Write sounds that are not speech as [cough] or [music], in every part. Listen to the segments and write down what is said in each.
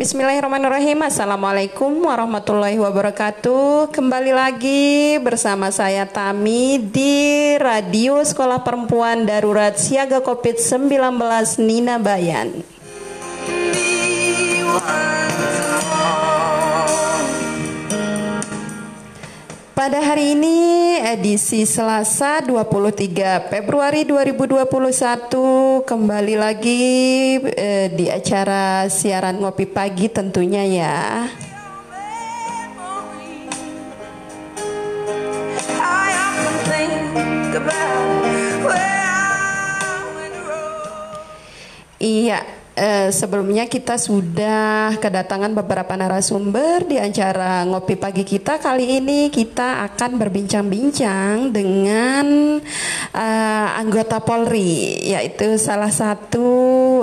Bismillahirrahmanirrahim. Assalamualaikum warahmatullahi wabarakatuh. Kembali lagi bersama saya Tami di Radio Sekolah Perempuan Darurat Siaga Covid-19 Nina Bayan. Pada hari ini edisi Selasa 23 Februari 2021 kembali lagi eh, di acara siaran ngopi pagi tentunya ya. Iya, Eh, sebelumnya kita sudah kedatangan beberapa narasumber di acara ngopi pagi kita. Kali ini kita akan berbincang-bincang dengan uh, anggota Polri, yaitu salah satu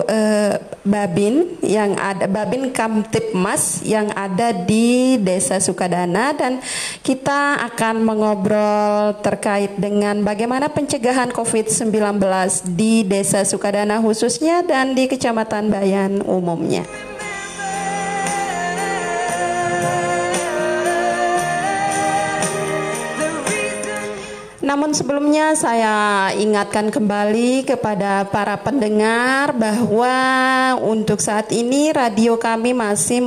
uh, Babin yang ada Babin Kamtipmas yang ada di Desa Sukadana dan kita akan mengobrol terkait dengan bagaimana pencegahan COVID-19 di Desa Sukadana khususnya dan di Kecamatan bayan umumnya. Namun sebelumnya saya ingatkan kembali kepada para pendengar bahwa untuk saat ini radio kami masih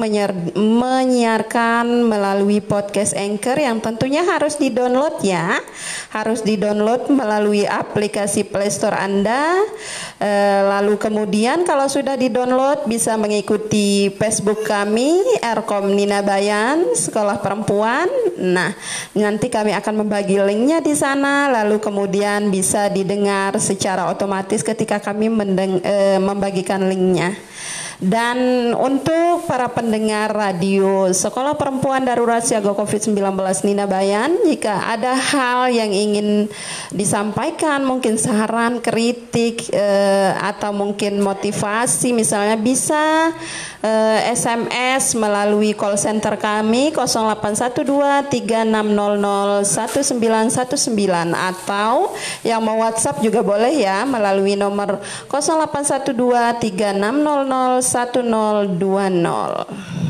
menyiarkan melalui podcast Anchor yang tentunya harus di-download ya. Harus di-download melalui aplikasi Play Store Anda. E, lalu kemudian kalau sudah di-download bisa mengikuti Facebook kami Erkom Nina Bayan Sekolah Perempuan. Nah, nanti kami akan membagi linknya di sana lalu kemudian bisa didengar secara otomatis ketika kami mendeng, e, membagikan linknya. Dan untuk para pendengar radio Sekolah Perempuan Darurat Siaga COVID-19 Nina Bayan, jika ada hal yang ingin disampaikan, mungkin saran, kritik, eh, atau mungkin motivasi, misalnya bisa SMS melalui call center kami 081236001919 atau yang mau WhatsApp juga boleh ya melalui nomor 08123600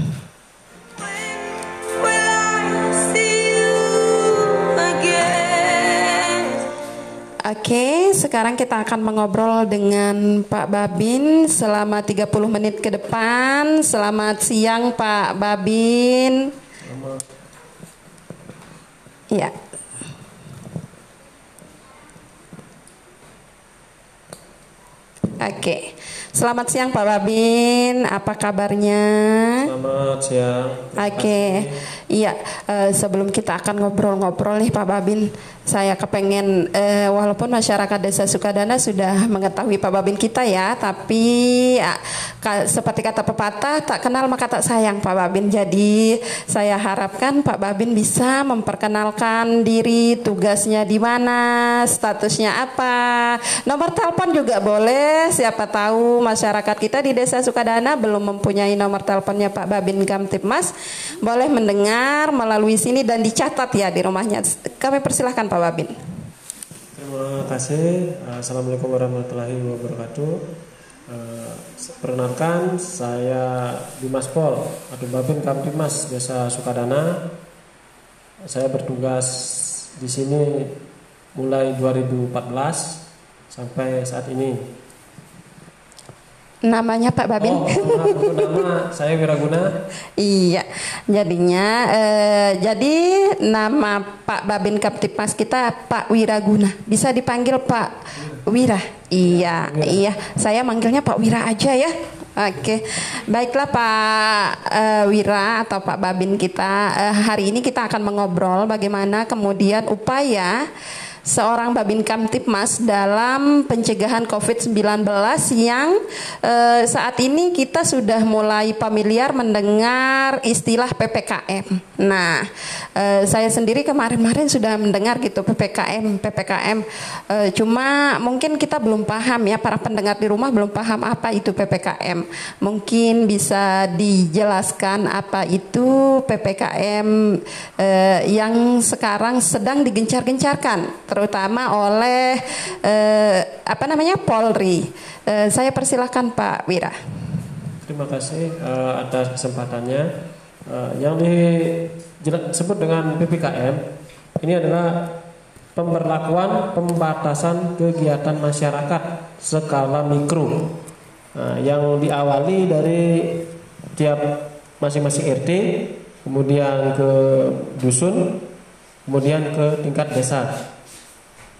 Oke, sekarang kita akan mengobrol dengan Pak Babin selama 30 menit ke depan. Selamat siang Pak Babin. Selamat. Ya. Oke. Selamat siang Pak Babin, apa kabarnya? Selamat siang. Oke, okay. iya. Uh, sebelum kita akan ngobrol-ngobrol nih Pak Babin, saya kepengen eh, walaupun masyarakat desa Sukadana sudah [laughs] mengetahui Pak Babin kita ya, tapi ya, ka, seperti kata pepatah tak kenal maka tak sayang Pak Babin. Jadi saya harapkan Pak Babin bisa memperkenalkan diri, tugasnya di mana, statusnya apa, nomor telepon juga boleh. Siapa tahu masyarakat kita di desa Sukadana belum mempunyai nomor teleponnya Pak Babin Kamtipmas, boleh mendengar melalui sini dan dicatat ya di rumahnya. Kami persilahkan Pak Babin. Terima kasih. Assalamualaikum warahmatullahi wabarakatuh. Uh, perkenalkan saya Dimas Pol atau Babin Kamtimas Desa Sukadana. Saya bertugas di sini mulai 2014 sampai saat ini. Namanya Pak Babin. Oh, nama saya Wiraguna. iya, jadinya eh, jadi nama Pak Babin Kaptipas kita Pak Wiraguna. Bisa dipanggil Pak Wira. Iya, Wira. iya. Saya manggilnya Pak Wira aja ya. Oke, baiklah Pak uh, Wira atau Pak Babin kita uh, hari ini kita akan mengobrol bagaimana kemudian upaya seorang Babin Kamtipmas dalam pencegahan COVID-19 yang eh, saat ini kita sudah mulai familiar mendengar istilah PPKM. Nah, eh, saya sendiri kemarin-kemarin sudah mendengar gitu PPKM, PPKM. Eh, cuma mungkin kita belum paham ya para pendengar di rumah belum paham apa itu PPKM. Mungkin bisa dijelaskan apa itu PPKM eh, yang sekarang sedang digencar-gencarkan terutama oleh eh, apa namanya Polri. Eh, saya persilahkan Pak Wira. terima kasih uh, atas kesempatannya. Uh, yang disebut dengan PPKM ini adalah pemberlakuan pembatasan kegiatan masyarakat skala mikro nah, yang diawali dari tiap masing-masing RT, kemudian ke dusun, kemudian ke tingkat desa.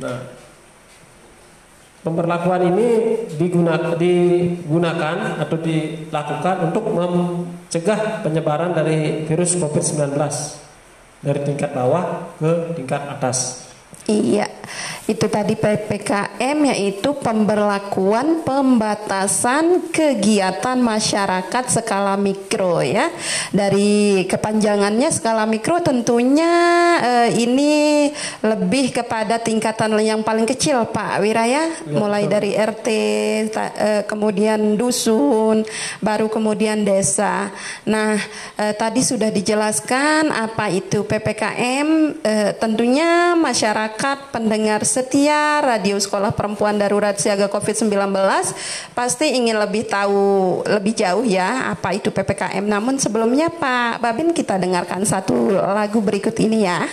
Nah, pemberlakuan ini digunakan, digunakan atau dilakukan untuk mencegah penyebaran dari virus COVID-19 dari tingkat bawah ke tingkat atas. Iya, itu tadi PPKM yaitu pemberlakuan pembatasan kegiatan masyarakat skala mikro ya. Dari kepanjangannya skala mikro tentunya eh, ini lebih kepada tingkatan yang paling kecil Pak Wiraya, ya, mulai betul. dari RT, ta, eh, kemudian dusun, baru kemudian desa. Nah, eh, tadi sudah dijelaskan apa itu PPKM, eh, tentunya masyarakat masyarakat pendengar setia Radio Sekolah Perempuan Darurat Siaga COVID-19 pasti ingin lebih tahu lebih jauh ya apa itu PPKM. Namun sebelumnya Pak Babin kita dengarkan satu lagu berikut ini ya.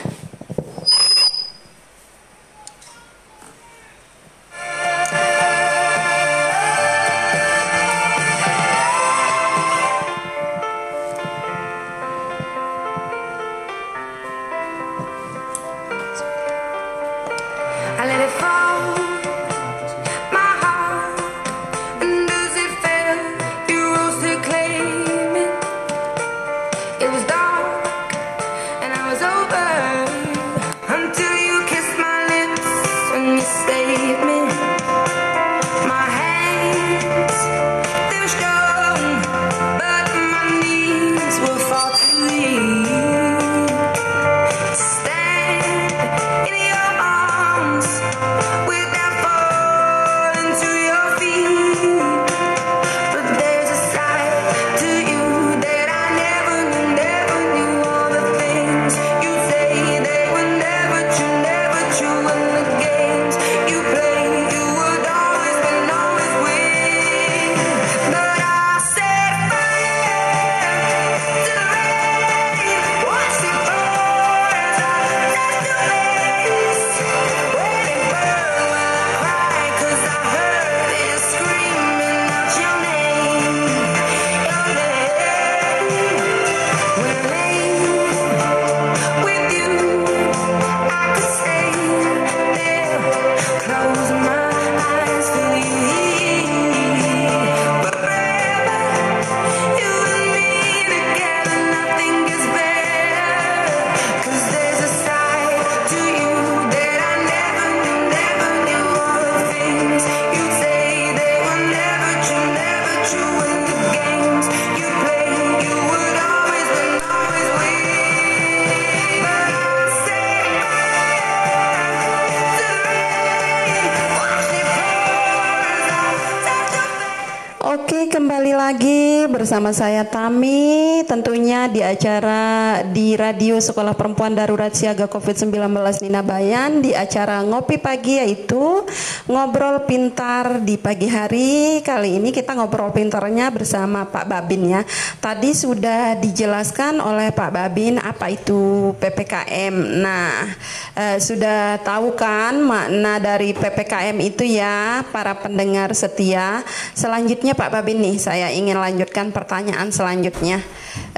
Mag! Bersama saya Tami tentunya di acara di Radio Sekolah Perempuan Darurat Siaga Covid-19 Nina Bayan di acara Ngopi Pagi yaitu Ngobrol Pintar di pagi hari. Kali ini kita ngobrol pintarnya bersama Pak Babin ya. Tadi sudah dijelaskan oleh Pak Babin apa itu PPKM. Nah, eh, sudah tahu kan makna dari PPKM itu ya para pendengar setia. Selanjutnya Pak Babin nih saya ingin lanjutkan pertanyaan selanjutnya.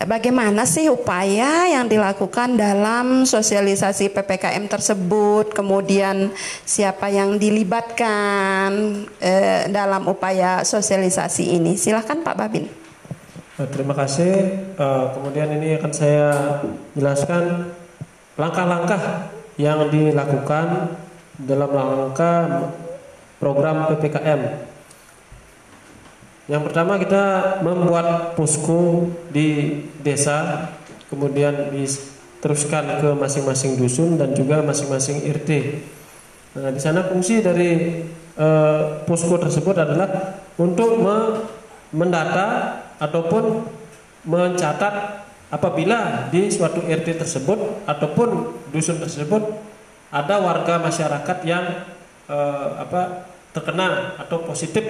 Bagaimana sih upaya yang dilakukan dalam sosialisasi PPKM tersebut? Kemudian siapa yang dilibatkan eh, dalam upaya sosialisasi ini? Silahkan Pak Babin. Eh, terima kasih. Uh, kemudian ini akan saya jelaskan langkah-langkah yang dilakukan dalam rangka program PPKM yang pertama kita membuat posko di desa, kemudian diteruskan ke masing-masing dusun dan juga masing-masing RT. Nah, di sana fungsi dari eh, posko tersebut adalah untuk me mendata ataupun mencatat apabila di suatu RT tersebut ataupun dusun tersebut ada warga masyarakat yang eh, apa terkena atau positif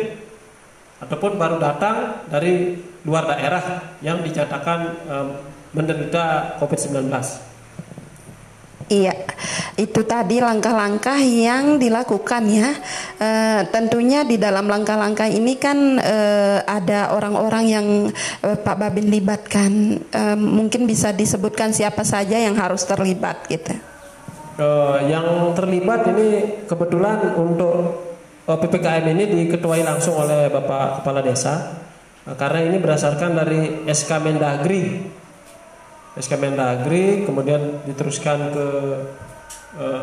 ataupun baru datang dari luar daerah yang dinyatakan um, menderita COVID-19. Iya, itu tadi langkah-langkah yang dilakukan ya. E, tentunya di dalam langkah-langkah ini kan e, ada orang-orang yang e, Pak Babin libatkan. E, mungkin bisa disebutkan siapa saja yang harus terlibat gitu. E, yang terlibat ini kebetulan untuk PPKM ini diketuai langsung oleh Bapak Kepala Desa karena ini berdasarkan dari SK Mendagri. SK Mendagri kemudian diteruskan ke eh,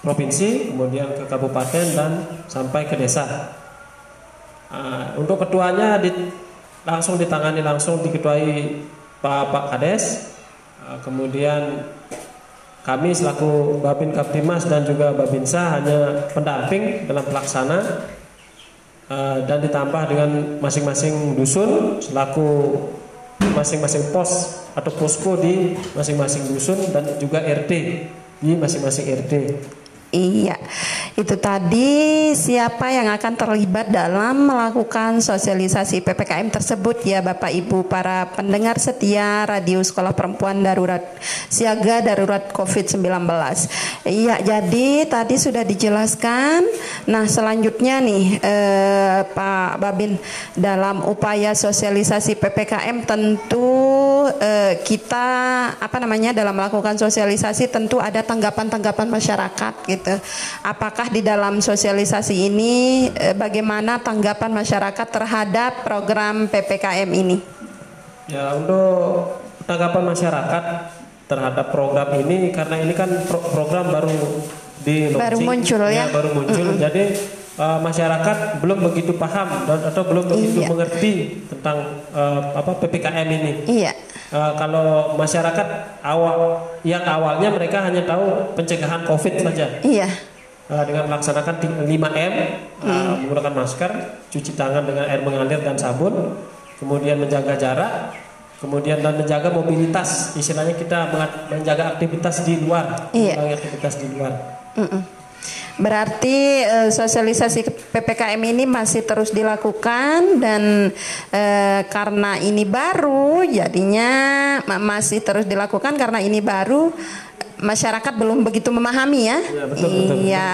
provinsi kemudian ke kabupaten dan sampai ke desa. Uh, untuk ketuanya di, langsung ditangani langsung diketuai Pak Pak Kades. Kemudian kami selaku Babin Kaptimas dan juga Babinsa hanya pendamping dalam pelaksana uh, dan ditambah dengan masing-masing dusun selaku masing-masing pos atau posko di masing-masing dusun dan juga RT di masing-masing RT. Iya, itu tadi siapa yang akan terlibat dalam melakukan sosialisasi PPKM tersebut ya Bapak Ibu para pendengar setia Radio Sekolah Perempuan Darurat Siaga Darurat COVID-19. Iya, jadi tadi sudah dijelaskan. Nah, selanjutnya nih eh, Pak Babin dalam upaya sosialisasi PPKM tentu eh, kita apa namanya dalam melakukan sosialisasi tentu ada tanggapan-tanggapan masyarakat gitu gitu. Apakah di dalam sosialisasi ini eh, bagaimana tanggapan masyarakat terhadap program PPKM ini? Ya, untuk tanggapan masyarakat terhadap program ini karena ini kan pro program baru di baru muncul ya, ya baru muncul. Mm -hmm. Jadi uh, masyarakat belum begitu paham dan atau belum begitu iya. mengerti tentang uh, apa PPKM ini. Iya. Uh, kalau masyarakat awal yang awalnya mereka hanya tahu pencegahan COVID saja. Iya. Uh, dengan melaksanakan 5M, uh, hmm. menggunakan masker, cuci tangan dengan air mengalir dan sabun, kemudian menjaga jarak, kemudian dan menjaga mobilitas. Istilahnya kita menjaga aktivitas di luar, iya. aktivitas di luar. Mm -mm. Berarti uh, sosialisasi PPKM ini masih terus dilakukan dan uh, karena ini baru jadinya masih terus dilakukan karena ini baru masyarakat belum begitu memahami ya. Iya, betul, betul, iya,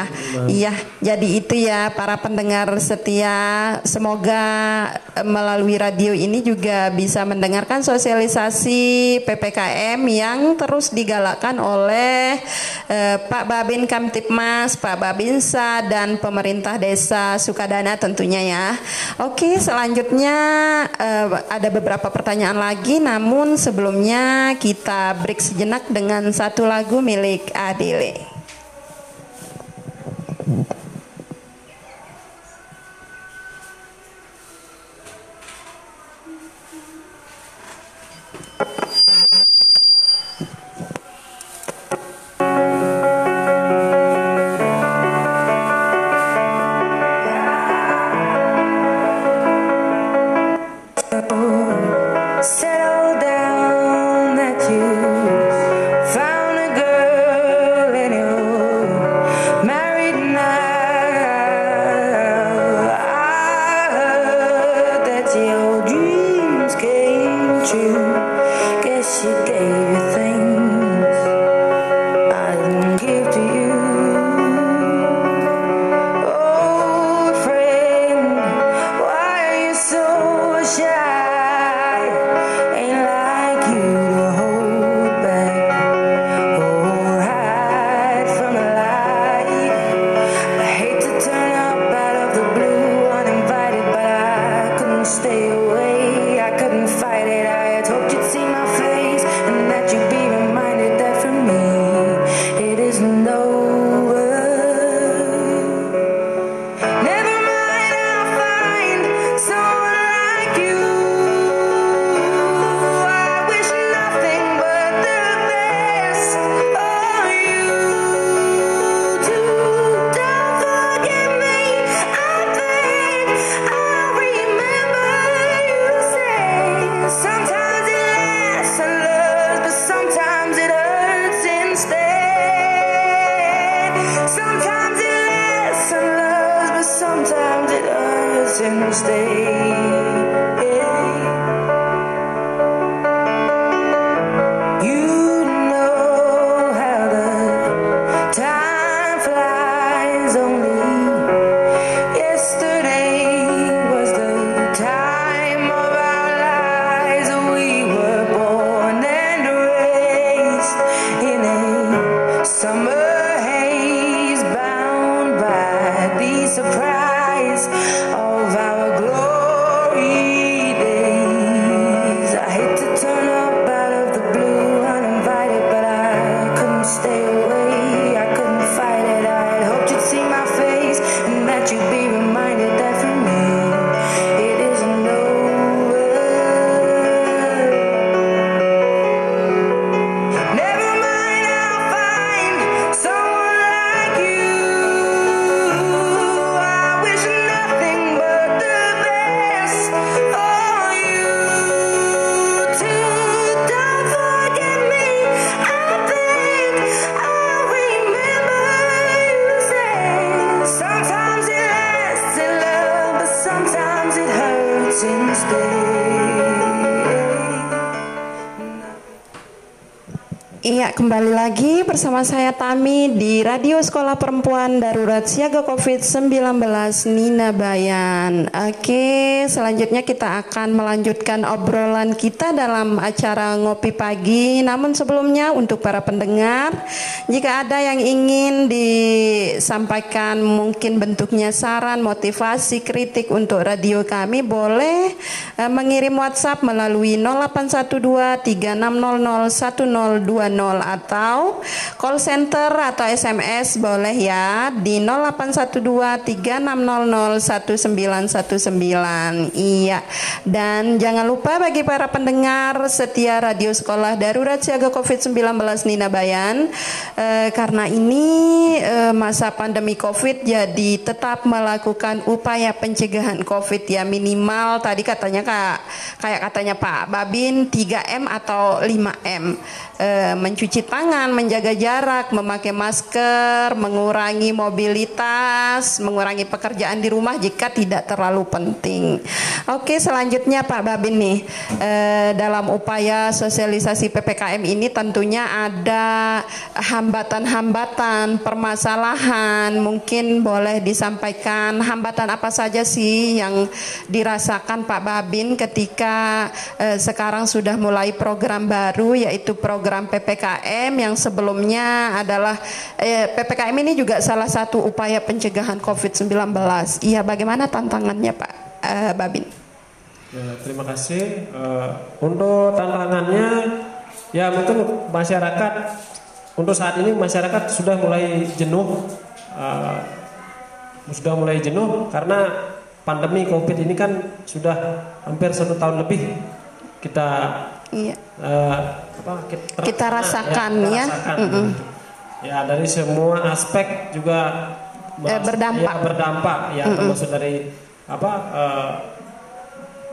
iya. Jadi itu ya para pendengar setia, semoga eh, melalui radio ini juga bisa mendengarkan sosialisasi PPKM yang terus digalakkan oleh eh, Pak Babin Kamtipmas, Pak Babinsa dan pemerintah desa Sukadana tentunya ya. Oke, selanjutnya eh, ada beberapa pertanyaan lagi namun sebelumnya kita break sejenak dengan satu lagu milik Adile. Saya Tami di Radio Sekolah Perempuan Darurat Siaga COVID-19 Nina Bayan. Oke, selanjutnya kita akan melanjutkan obrolan kita dalam acara Ngopi Pagi. Namun sebelumnya untuk para pendengar, jika ada yang ingin disampaikan mungkin bentuknya saran, motivasi, kritik untuk radio kami boleh eh, mengirim WhatsApp melalui 0812 3600 1020 atau call center atau SMS boleh ya di 081236001919. Iya. Dan jangan lupa bagi para pendengar setia Radio Sekolah Darurat Siaga COVID-19 Nina Bayan eh, karena ini eh, masa pandemi Covid jadi tetap melakukan upaya pencegahan Covid ya minimal tadi katanya Kak kayak katanya Pak Babin 3M atau 5M e, mencuci tangan, menjaga jarak, memakai masker, mengurangi mobilitas, mengurangi pekerjaan di rumah jika tidak terlalu penting. Oke, selanjutnya Pak Babin nih, e, dalam upaya sosialisasi PPKM ini tentunya ada hambatan-hambatan, permasalahan, mungkin boleh disampaikan hambatan apa saja sih yang dirasakan Pak Babin ketika e, sekarang sudah mulai program baru yaitu program PPKM yang sebelumnya adalah eh, PPKM ini juga salah satu upaya pencegahan COVID-19. Iya, bagaimana tantangannya Pak eh, Babin? Ya, terima kasih. Uh, untuk tantangannya, ya mungkin masyarakat untuk saat ini masyarakat sudah mulai jenuh, uh, sudah mulai jenuh karena pandemi COVID ini kan sudah hampir satu tahun lebih kita iya. uh, apa kita, kita rasakan ya, ya. Rasakan. Mm -hmm. Ya dari semua aspek juga eh, berdampak ya, berdampak ya mm -hmm. termasuk dari apa uh,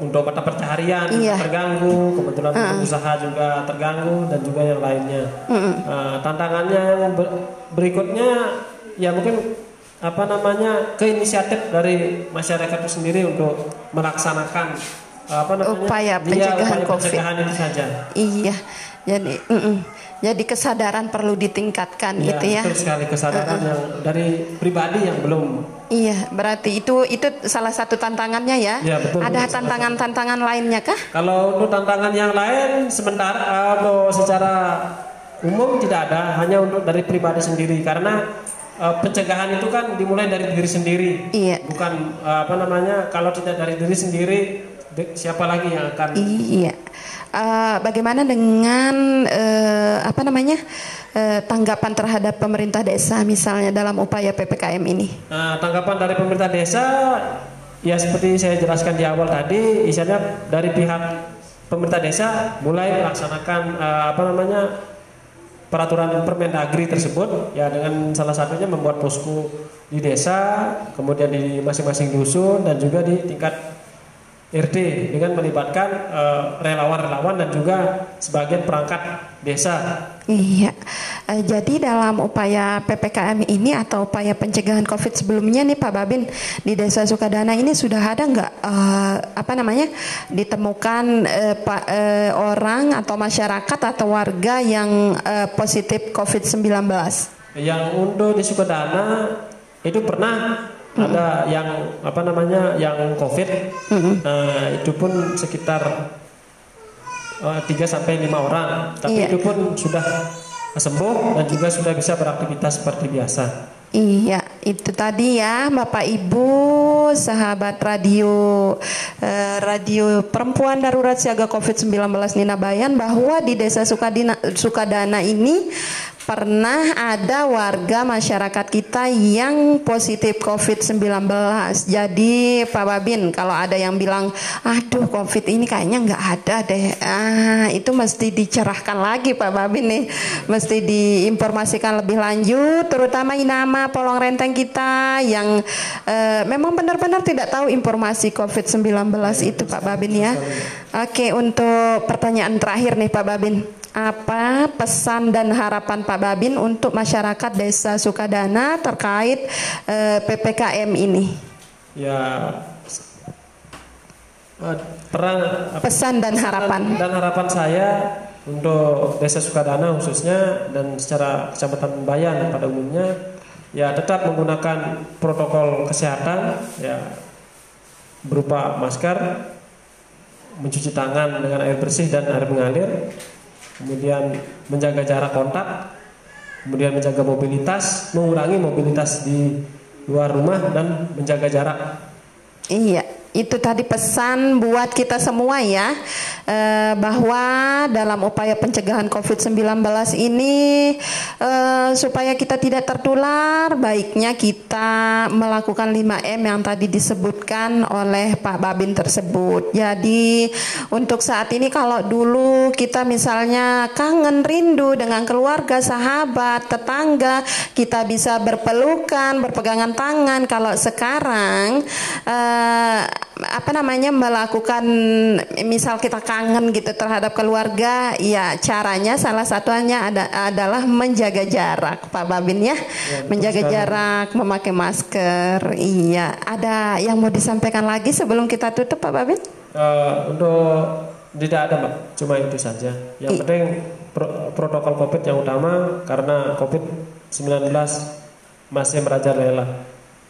untuk mata pencaharian iya. terganggu, kebetulan uh. usaha juga terganggu dan juga yang lainnya. Uh -uh. Uh, tantangannya yang berikutnya ya mungkin apa namanya ke inisiatif dari masyarakat itu sendiri untuk melaksanakan apa namanya upaya pencegahan, ya, upaya COVID. pencegahan itu saja. Iya. Jadi, mm -mm. Jadi kesadaran perlu ditingkatkan ya, gitu ya. Betul sekali kesadaran uh yang dari pribadi yang belum. Iya, berarti itu itu salah satu tantangannya ya. ya betul, Ada tantangan-tantangan lainnya kah? Kalau untuk tantangan yang lain sementara atau secara umum tidak ada, hanya untuk dari pribadi sendiri karena uh, pencegahan itu kan dimulai dari diri sendiri. Iya. Bukan uh, apa namanya kalau tidak dari diri sendiri siapa lagi yang akan? Iya uh, bagaimana dengan uh, apa namanya uh, tanggapan terhadap pemerintah desa misalnya dalam upaya ppkm ini? Nah, tanggapan dari pemerintah desa ya seperti saya jelaskan di awal tadi, isinya dari pihak pemerintah desa mulai melaksanakan uh, apa namanya peraturan Permendagri tersebut ya dengan salah satunya membuat posko di desa, kemudian di masing-masing dusun dan juga di tingkat RD dengan melibatkan eh, relawan-relawan uh, dan juga sebagian perangkat desa. Iya, uh, jadi dalam upaya PPKM ini atau upaya pencegahan COVID sebelumnya nih Pak Babin di Desa Sukadana ini sudah ada nggak uh, apa namanya ditemukan uh, pa, uh, orang atau masyarakat atau warga yang uh, positif COVID-19? Yang untuk di Sukadana itu pernah hmm. ada yang apa namanya yang covid hmm. uh, itu pun sekitar uh, eh, 3 sampai lima orang tapi iya. itu pun sudah sembuh dan juga sudah bisa beraktivitas seperti biasa Iya, itu tadi ya Bapak Ibu, sahabat radio eh, radio Perempuan Darurat Siaga Covid-19 Nina Bayan bahwa di Desa Sukadina, Sukadana ini pernah ada warga masyarakat kita yang positif COVID-19. Jadi Pak Babin, kalau ada yang bilang, aduh COVID ini kayaknya nggak ada deh, ah itu mesti dicerahkan lagi Pak Babin nih, mesti diinformasikan lebih lanjut, terutama nama polong renteng kita yang uh, memang benar-benar tidak tahu informasi COVID-19 itu Pak Babin ya. Oke, untuk pertanyaan terakhir nih Pak Babin apa pesan dan harapan Pak Babin untuk masyarakat Desa Sukadana terkait eh, PPKM ini? Ya perang pesan dan harapan dan harapan saya untuk Desa Sukadana khususnya dan secara Kecamatan Bayan pada umumnya ya tetap menggunakan protokol kesehatan ya berupa masker, mencuci tangan dengan air bersih dan air mengalir, kemudian menjaga jarak kontak, kemudian menjaga mobilitas, mengurangi mobilitas di luar rumah dan menjaga jarak. Iya itu tadi pesan buat kita semua ya eh, bahwa dalam upaya pencegahan COVID-19 ini eh, supaya kita tidak tertular baiknya kita melakukan 5M yang tadi disebutkan oleh Pak Babin tersebut. Jadi untuk saat ini kalau dulu kita misalnya kangen rindu dengan keluarga, sahabat, tetangga, kita bisa berpelukan, berpegangan tangan. Kalau sekarang eh, apa namanya melakukan misal kita kangen gitu terhadap keluarga ya caranya salah satunya ada, adalah menjaga jarak Pak Babin ya, ya menjaga jarak memakai masker iya. Ada yang mau disampaikan lagi sebelum kita tutup Pak Babin? Uh, untuk tidak ada Mbak. Cuma itu saja. Yang I penting pro protokol COVID yang utama karena COVID 19 masih merajalela.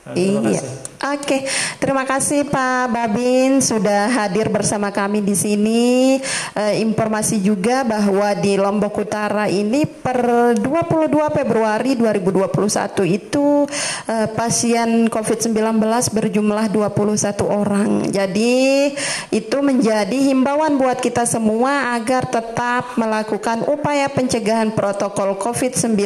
Terima iya. Oke, terima kasih Pak Babin sudah hadir bersama kami di sini. E, informasi juga bahwa di Lombok Utara ini per 22 Februari 2021 itu e, pasien COVID-19 berjumlah 21 orang. Jadi itu menjadi himbauan buat kita semua agar tetap melakukan upaya pencegahan protokol COVID-19.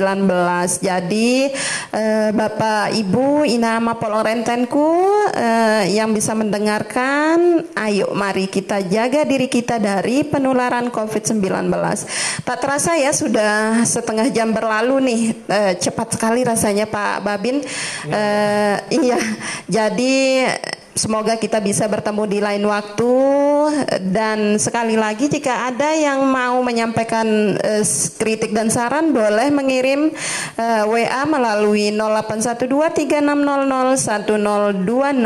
Jadi e, Bapak Ibu Inam bersama Polong Rentenku eh, yang bisa mendengarkan, ayo mari kita jaga diri kita dari penularan COVID-19. Tak terasa ya sudah setengah jam berlalu nih, eh, cepat sekali rasanya Pak Babin. Ya. Eh, iya, jadi Semoga kita bisa bertemu di lain waktu dan sekali lagi jika ada yang mau menyampaikan uh, kritik dan saran boleh mengirim uh, eh, WA melalui 081236001020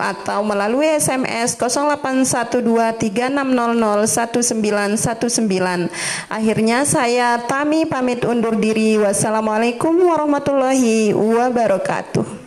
atau melalui SMS 081236001919. Akhirnya saya Tami pamit undur diri. Wassalamualaikum warahmatullahi wabarakatuh.